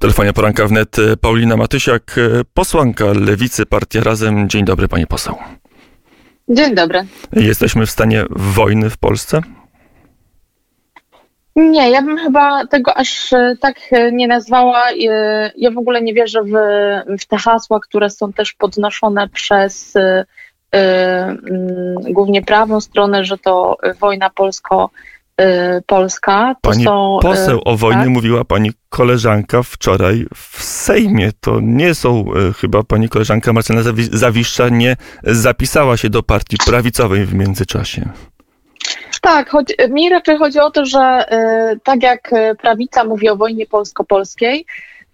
telefonie poranka wnet Paulina Matysiak, posłanka Lewicy, Partia Razem. Dzień dobry, pani poseł. Dzień dobry. Jesteśmy w stanie wojny w Polsce? Nie, ja bym chyba tego aż e, tak e, nie nazwała. E, ja w ogóle nie wierzę w, w te hasła, które są też podnoszone przez głównie prawą stronę, że to wojna polsko Polska. To pani są, poseł o wojnie tak? mówiła pani koleżanka wczoraj w Sejmie. To nie są chyba pani koleżanka Marcela Zawiszcza nie zapisała się do partii prawicowej w międzyczasie. Tak, choć, mi raczej chodzi o to, że y, tak jak prawica mówi o wojnie polsko-polskiej,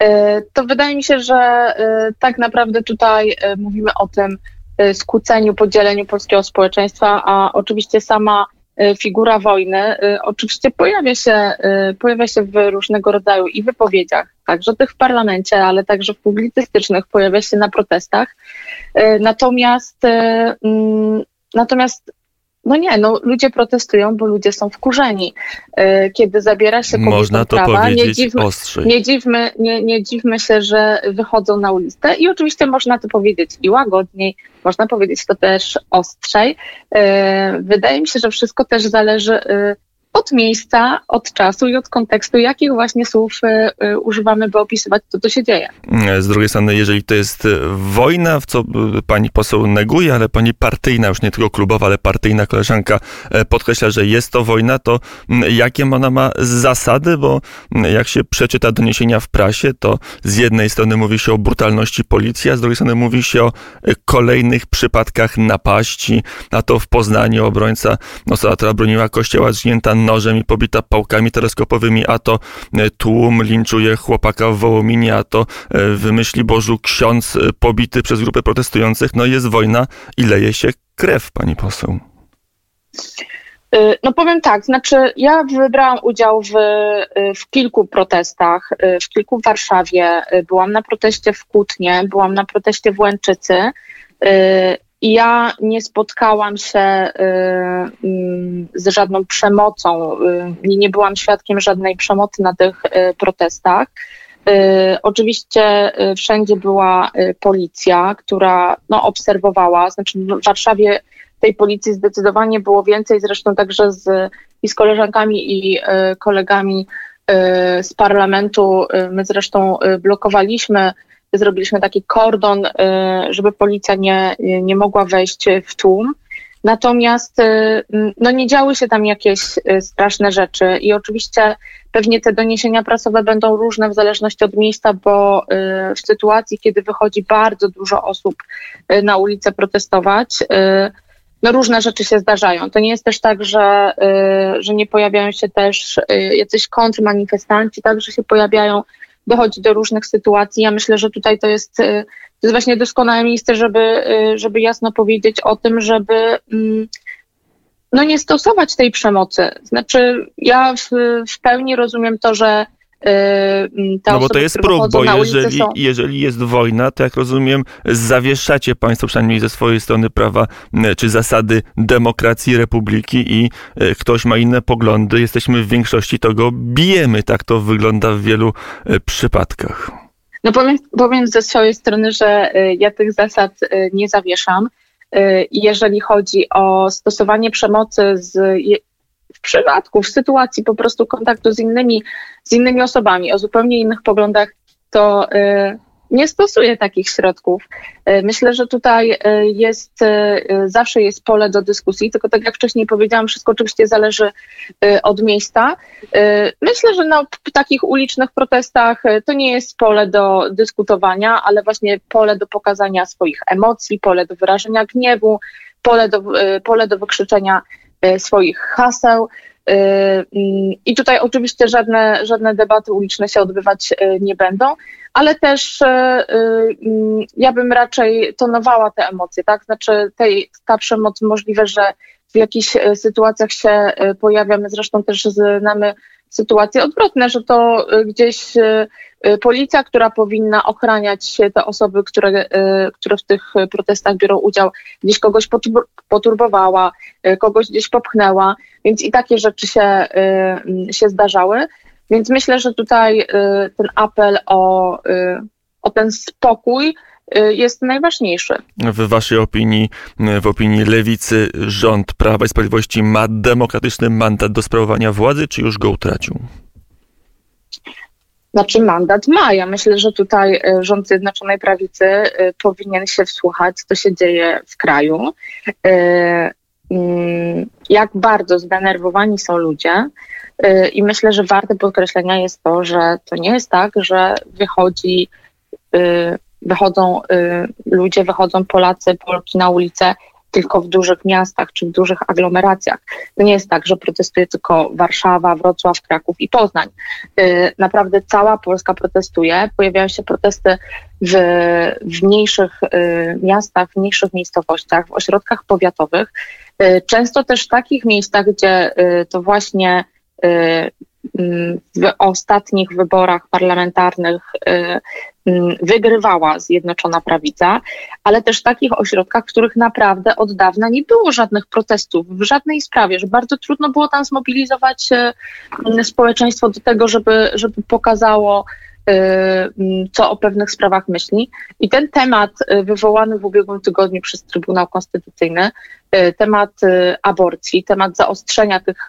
y, to wydaje mi się, że y, tak naprawdę tutaj mówimy o tym skłóceniu, podzieleniu polskiego społeczeństwa, a oczywiście sama figura wojny oczywiście pojawia się, pojawia się w różnego rodzaju i wypowiedziach, także tych w parlamencie, ale także w publicystycznych, pojawia się na protestach. Natomiast mm, Natomiast no nie, no ludzie protestują, bo ludzie są wkurzeni. E, kiedy zabiera się kobietom Można to prawa, powiedzieć nie dziwmy, ostrzej. Nie dziwmy, nie, nie dziwmy się, że wychodzą na ulicę i oczywiście można to powiedzieć i łagodniej, można powiedzieć to też ostrzej. E, wydaje mi się, że wszystko też zależy e, od miejsca, od czasu i od kontekstu, jakich właśnie słów y, y, używamy, by opisywać to, co się dzieje. Z drugiej strony, jeżeli to jest wojna, w co pani poseł neguje, ale pani partyjna, już nie tylko klubowa, ale partyjna koleżanka podkreśla, że jest to wojna, to jakie ona ma zasady, bo jak się przeczyta doniesienia w prasie, to z jednej strony mówi się o brutalności policji, a z drugiej strony mówi się o kolejnych przypadkach napaści, a to w Poznaniu obrońca, osoba, która broniła kościoła, zgnięta nożem i pobita pałkami teleskopowymi, a to e, tłum linczuje chłopaka w Wołominie, a to e, wymyśli Bożu ksiądz e, pobity przez grupę protestujących. No jest wojna i leje się krew, pani poseł. No powiem tak, znaczy ja wybrałam udział w, w kilku protestach, w kilku w Warszawie, byłam na proteście w Kutnie, byłam na proteście w Łęczycy ja nie spotkałam się y, y, z żadną przemocą, y, nie byłam świadkiem żadnej przemocy na tych protestach. Oczywiście wszędzie była policja, która no, obserwowała, znaczy w Warszawie tej policji zdecydowanie było więcej, zresztą także z, i z koleżankami i kolegami z parlamentu. My zresztą blokowaliśmy zrobiliśmy taki kordon, y, żeby policja nie, nie mogła wejść w tłum. Natomiast y, no nie działy się tam jakieś y, straszne rzeczy i oczywiście pewnie te doniesienia prasowe będą różne w zależności od miejsca, bo w sytuacji, kiedy wychodzi bardzo dużo osób na ulicę protestować, no różne rzeczy się zdarzają. To nie jest też tak, że, że nie pojawiają się też jacyś kontrmanifestanci, także się pojawiają dochodzi do różnych sytuacji. Ja myślę, że tutaj to jest, y, to jest właśnie doskonałe miejsce, żeby, y, żeby jasno powiedzieć o tym, żeby mm, no nie stosować tej przemocy. Znaczy, ja w, w pełni rozumiem to, że Y, no bo to jest próg, bo jeżeli, są... jeżeli jest wojna, to jak rozumiem, zawieszacie państwo przynajmniej ze swojej strony prawa czy zasady demokracji, republiki i y, ktoś ma inne poglądy, jesteśmy w większości, to go bijemy. Tak to wygląda w wielu y, przypadkach. No powiem, powiem ze swojej strony, że ja tych zasad nie zawieszam. Jeżeli chodzi o stosowanie przemocy z w sytuacji po prostu kontaktu z innymi, z innymi osobami o zupełnie innych poglądach, to y, nie stosuję takich środków. Y, myślę, że tutaj y, jest, zawsze jest pole do dyskusji, tylko tak jak wcześniej powiedziałam, wszystko oczywiście zależy od miejsca. Myślę, że na takich ulicznych protestach to nie jest pole do dyskutowania, ale właśnie pole do pokazania swoich emocji, pole do wyrażenia gniewu, pole do, pole do wykrzyczenia swoich haseł. E, mm, I tutaj oczywiście żadne, żadne debaty uliczne się odbywać e, nie będą, ale też mm, ja bym raczej tonowała te emocje, tak? Znaczy tej, ta przemoc możliwe, że w jakichś sytuacjach się pojawia. My zresztą też znamy sytuacje odwrotne, że to gdzieś policja, która powinna ochraniać te osoby, które, które w tych protestach biorą udział, gdzieś kogoś poturbowała, kogoś gdzieś popchnęła, więc i takie rzeczy się, się zdarzały. Więc myślę, że tutaj ten apel o, o ten spokój jest najważniejszy. W waszej opinii, w opinii lewicy, rząd Prawa i Sprawiedliwości ma demokratyczny mandat do sprawowania władzy, czy już go utracił? Znaczy mandat ma. Ja myślę, że tutaj e, rząd Zjednoczonej Prawicy e, powinien się wsłuchać, co się dzieje w kraju. Mm, jak bardzo zdenerwowani są ludzie. I myślę, że warte podkreślenia jest to, że to nie jest tak, że wychodzi, wychodzą ludzie, wychodzą Polacy, Polki na ulicę tylko w dużych miastach czy w dużych aglomeracjach. To nie jest tak, że protestuje tylko Warszawa, Wrocław, Kraków i Poznań. Y, naprawdę cała Polska protestuje. Pojawiają się protesty w, w mniejszych y, miastach, w mniejszych miejscowościach, w ośrodkach powiatowych. Y, często też w takich miejscach, gdzie to właśnie w ostatnich wyborach parlamentarnych Mm, wygrywała Zjednoczona Prawica, ale też takich ośrodkach, w których naprawdę od dawna nie było żadnych protestów w żadnej sprawie, że bardzo trudno było tam zmobilizować e, mm, społeczeństwo do tego, żeby, żeby pokazało, co o pewnych sprawach myśli. I ten temat e, wywołany w ubiegłym tygodniu przez Trybunał Konstytucyjny, temat aborcji, temat zaostrzenia tych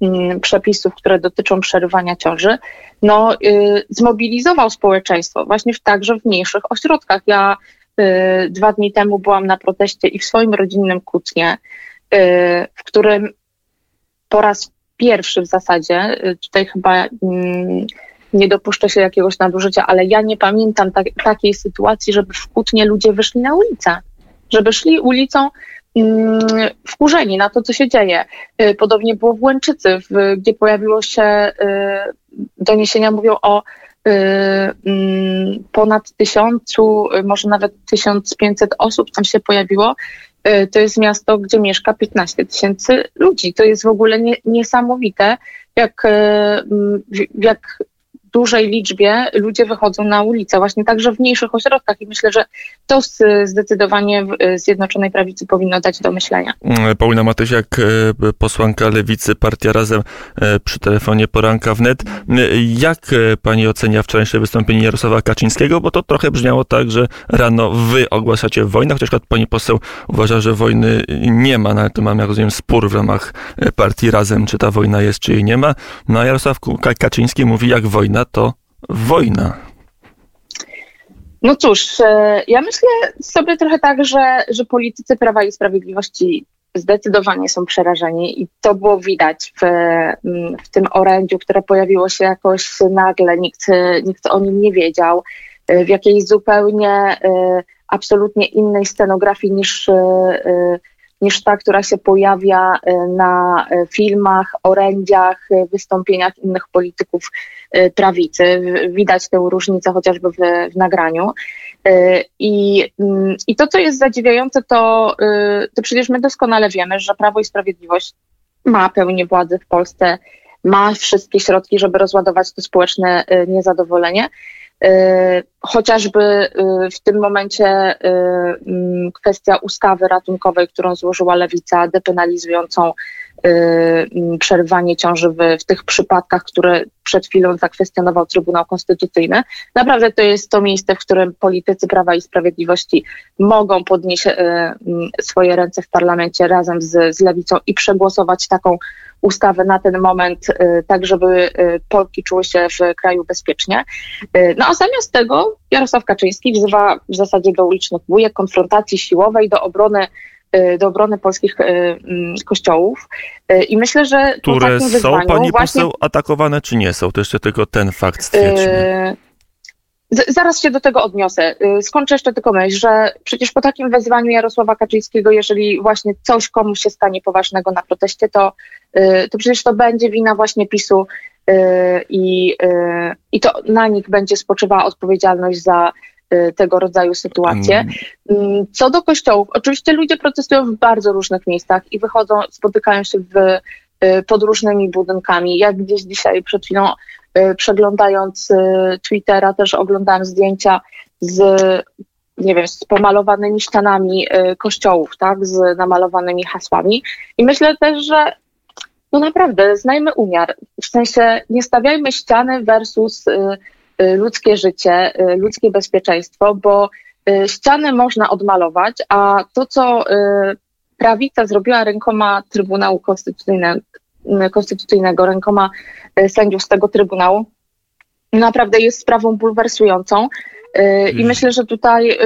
Mm, przepisów, które dotyczą przerywania ciąży, no, y, zmobilizował społeczeństwo właśnie w, także w mniejszych ośrodkach. Ja y, dwa dni temu byłam na proteście i w swoim rodzinnym Kutnie, y, w którym po raz pierwszy w zasadzie, tutaj chyba mm, nie dopuszczę się jakiegoś nadużycia, ale ja nie pamiętam tak, takiej sytuacji, żeby w Kutnie ludzie wyszli na ulicę, żeby szli ulicą Mm, wkurzeni na to, co się dzieje. Y, podobnie było w Łęczycy, gdzie pojawiło się, y, doniesienia mówią o y, mm, ponad tysiącu, może nawet 1500 osób tam się pojawiło. To jest miasto, gdzie mieszka 15 tysięcy ludzi. To jest w ogóle nie, niesamowite, jak, jak dużej liczbie ludzie wychodzą na ulicę, właśnie także w mniejszych ośrodkach i myślę, że to zdecydowanie Zjednoczonej Prawicy powinno dać do myślenia. Mm, Paulina Matysiak, e, posłanka Lewicy, Partia Razem e, przy telefonie Poranka wnet. Jak e, pani ocenia wczorajsze wystąpienie Jarosława Kaczyńskiego? Bo to trochę brzmiało tak, że rano wy ogłaszacie wojnę, chociaż pani poseł uważa, że wojny nie ma, no ale to mamy, jak rozumiem, spór w ramach Partii Razem, czy ta wojna jest, czy jej nie ma. No a Jarosław Kaczyński mówi jak wojna, to wojna. No cóż, e, ja myślę sobie trochę tak, że, że politycy Prawa i Sprawiedliwości zdecydowanie są przerażeni i to było widać w, mm, w tym orędziu, które pojawiło się jakoś nagle, nikt, nikt o nim nie wiedział, e, w jakiejś zupełnie e, absolutnie innej scenografii niż niż ta, która się pojawia e, na e, filmach, orędziach, e, wystąpieniach innych polityków prawicy. Widać tę różnicę chociażby w, w nagraniu. I, mm, I to, co jest zadziwiające, to, to przecież my doskonale wiemy, że Prawo i Sprawiedliwość ma pełnię władzy w Polsce, ma wszystkie środki, żeby rozładować to społeczne niezadowolenie. Y, chociażby y, w tym momencie y, kwestia ustawy ratunkowej, którą złożyła Lewica, depenalizującą mm, przerywanie ciąży w, w, tych przypadkach, które przed chwilą zakwestionował Trybunał Konstytucyjny. Naprawdę to jest to miejsce, w którym politycy Prawa i Sprawiedliwości mogą podnieść mm, swoje ręce w parlamencie razem z, z Lewicą i przegłosować taką ustawę na ten moment, y, tak żeby y, Polki czuły się w kraju bezpiecznie. Y, no a zamiast tego Jarosław Kaczyński wzywa w zasadzie do ulicznych bójek, konfrontacji siłowej, do obrony do obrony polskich mm, kościołów. I myślę, że które są pani właśnie... poseł atakowane, czy nie są? To jeszcze tylko ten fakt stwierdźmy. Zaraz się do tego odniosę. Y, skończę jeszcze tylko myśl, że przecież po takim wezwaniu Jarosława Kaczyńskiego, jeżeli właśnie coś komuś się stanie poważnego na proteście, to, y, to przecież to będzie wina właśnie PiSu y, i, i to na nich będzie spoczywała odpowiedzialność za tego rodzaju sytuacje. Mm. Mm, co do kościołów, oczywiście ludzie protestują w bardzo różnych miejscach i wychodzą, spotykają się w, pod różnymi budynkami. Jak gdzieś dzisiaj przed chwilą Y, przeglądając y, Twittera też oglądałam zdjęcia z nie wiem, z pomalowanymi ścianami y, kościołów, tak, z namalowanymi hasłami. I myślę też, że no naprawdę, znajmy umiar. W sensie nie stawiajmy ściany versus y, y, ludzkie życie, y, ludzkie bezpieczeństwo, bo y, ściany można odmalować, a to, co y, prawica zrobiła rękoma Trybunału Konstytucyjnego, Konstytucyjnego rękoma y, sędziów z tego Trybunału, naprawdę jest sprawą bulwersującą. Y, I myślę, że tutaj y,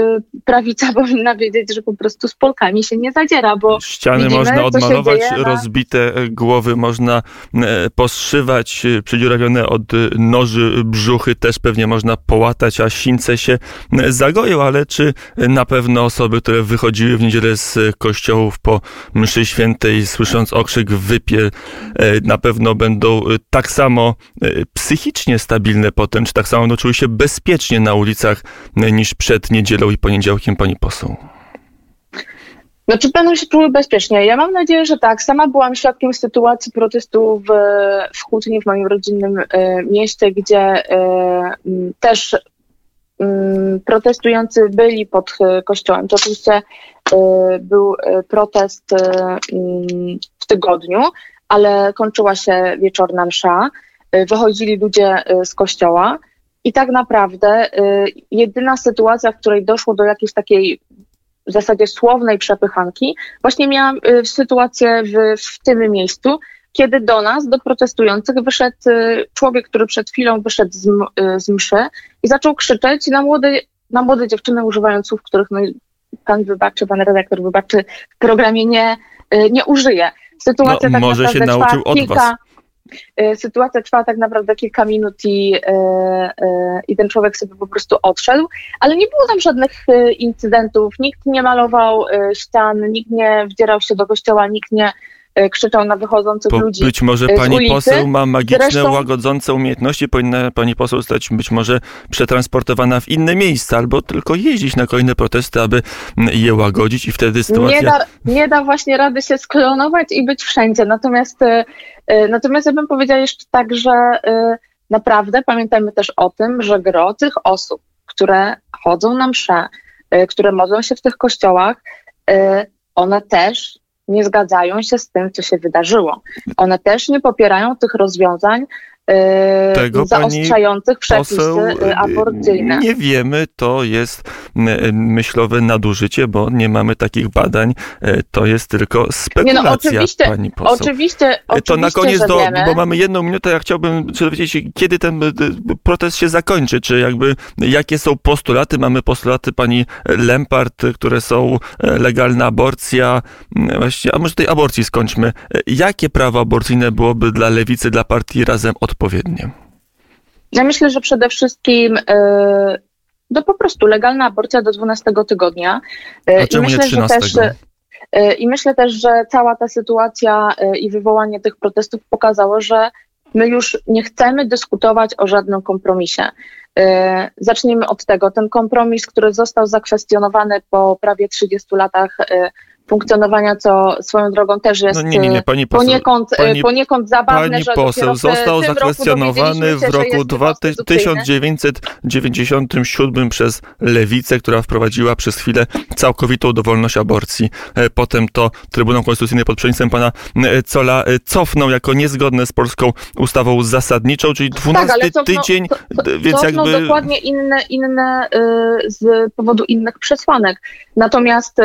prawica powinna wiedzieć, że po prostu z Polkami się nie zadziera, bo Ściany widzimy, można odmalować, na- rozbite e, głowy można e, poszywać, e, przedziurawione od e, noży brzuchy też pewnie można połatać, a sińce się zagoją, ale czy na pewno osoby, które wychodziły w niedzielę z kościołów po mszy świętej, słysząc okrzyk wypier, e, na pewno będą tak samo psychicznie stabilne potem, czy tak samo będą czuły się bezpiecznie na ulicach e, niż przed niedzielą i poniedziałkiem, pani poseł? No, czy będą się czuły bezpiecznie? Ja mam nadzieję, że tak. Sama byłam świadkiem sytuacji protestu w, w Kłótni, w moim rodzinnym e, mieście, gdzie m, też m, protestujący byli pod e, kościołem. To oczywiście był protest w tygodniu, ale kończyła się wieczorna msza. Wychodzili ludzie z kościoła. I tak naprawdę e, jedyna sytuacja, w której doszło do jakiejś takiej w zasadzie słownej przepychanki, właśnie miałam y, sytuację w, w tym miejscu, kiedy do nas, do protestujących, wyszedł y, człowiek, który przed chwilą wyszedł z, y, z mszy i zaczął krzyczeć na młode, na młode dziewczyny, używając słów, których no, pan wybaczy, pan redaktor wybaczy, w programie nie, y, nie użyje. Sytuacja No, tak może się nauczył od kilka, was. Y, Sytuacja trwa tak naprawdę kilka minut i, y, y, i ten człowiek sobie po prostu odszedł, ale nie było tam żadnych incydentów, nikt nie malował ścian, nikt nie wdzierał się do kościoła, nikt nie krzyczał na wychodzących Bo ludzi. być może z pani ulicy. poseł ma magiczne, Zresztą- łagodzące umiejętności, powinna pani poseł zostać być może przetransportowana w inne miejsca, albo tylko jeździć na kolejne protesty, aby je łagodzić i wtedy sytuacja... Nie da, nie da właśnie rady się sklonować i być wszędzie. Natomiast, y, natomiast ja bym powiedziała jeszcze tak, że naprawdę pamiętajmy też o tym, że gro tych osób, które chodzą na msze, które modlą się w tych kościołach, one też nie zgadzają się z tym, co się wydarzyło. One też nie popierają tych rozwiązań Tego pani zaostrzających przepisy Poseł, y, aborcyjne. nie wiemy, to jest myślowe nadużycie, bo nie mamy takich badań, e, to jest tylko spekulacja, no, oczywiście- pani poseł. Oczywiście, E, oczywiście, To na koniec, do, wiemy. bo mamy jedną minutę, ja chciałbym dowiedzieć, się, kiedy ten e, protest się zakończy, czy jakby, jakie są postulaty, mamy postulaty pani Lempart, e, które są e, legalna aborcja, m, właśnie, a może tej aborcji skończmy. E, Jakie prawo aborcyjne byłoby dla lewicy, dla partii razem odpowiednie? Ja myślę, że przede wszystkim y, no po prostu legalna aborcja do 12 tygodnia. Y, A czemu nie myślę, że 13? też, y, I myślę też, że cała ta sytuacja i wywołanie tych protestów pokazało, że my już nie chcemy dyskutować o żadnym kompromisie. Zacznijmy od tego. Ten kompromis, który został zakwestionowany po prawie 30 latach funkcjonowania, co swoją drogą też jest no nie, nie, nie, e, pani poseł, poniekąd, e, pani, poniekąd zabawne. Pani poseł został zakwestionowany w roku 1997 przez lewicę, która wprowadziła przez chwilę całkowitą dowolność aborcji. E, potem to Trybunał Konstytucyjny pod przewodnictwem pana Cola cofnął jako niezgodne z polską ustawą zasadniczą, czyli 12 tak, cofną, tydzień, to, to, więc jakby... dokładnie inne, inne z powodu innych przesłanek. Natomiast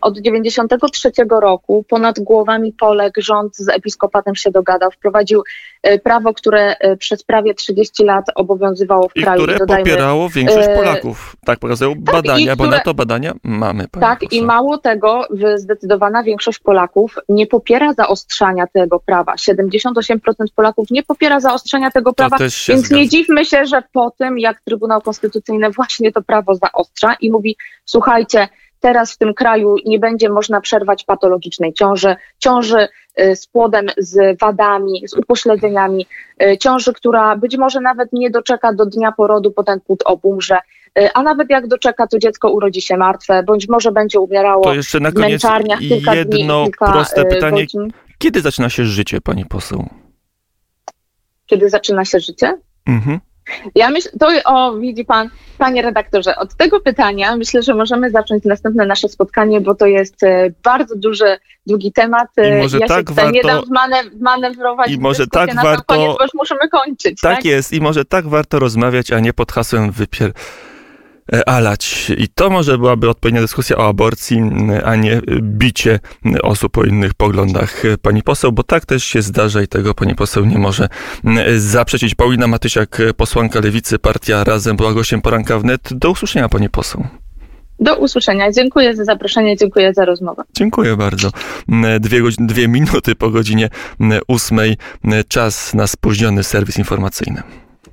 od 90 1973 roku ponad głowami Polek rząd z episkopatem się dogadał, wprowadził e, prawo, które e, przez prawie 30 lat obowiązywało w I kraju. które dodajmy, popierało e, większość Polaków. Tak pokazują tak, badania, które, bo na to badania mamy. Tak i mało tego, zdecydowana większość Polaków nie popiera zaostrzania tego prawa. 78% Polaków nie popiera zaostrzania tego prawa, więc zgadza. nie dziwmy się, że po tym, jak Trybunał Konstytucyjny właśnie to prawo zaostrza i mówi, słuchajcie, teraz w tym kraju nie będzie można przerwać patologicznej ciąży, ciąży y, z płodem, z wadami, z upośledzeniami, y, ciąży, która być może nawet nie doczeka do dnia porodu, bo ten płód obumrze, y, a nawet jak doczeka, to dziecko urodzi się martwe, bądź może będzie umierało To jeszcze na w koniec męczarniach kilka dni, jedno kilka proste pytanie. godzin. Kiedy zaczyna się życie, pani poseł? Kiedy zaczyna się życie? Mhm. Ja myślę, to o, widzi pan, panie redaktorze, od tego pytania myślę, że możemy zacząć następne nasze spotkanie, bo to jest e, bardzo duży, długi temat. I może ja tak się warto, nie dam manewrować i może tak warto- koniec, bo już musimy kończyć. Tak Tak, jest i może tak warto rozmawiać, a nie pod hasłem wypier... e, alać. I to może byłaby odpowiednia dyskusja o aborcji, m, a nie bicie m, osób o innych poglądach e, pani poseł, bo tak też się zdarza i tego pani poseł nie może m, zaprzeczyć. Paulina Matysiak, e, posłanka Lewicy, partia Razem była gościem poranka wnet. Do usłyszenia pani poseł. Do usłyszenia. Dziękuję za zaproszenie, dziękuję za rozmowę. Dziękuję bardzo. Dwie, godzin, dwie minuty po godzinie ósmej. Czas na spóźniony serwis informacyjny.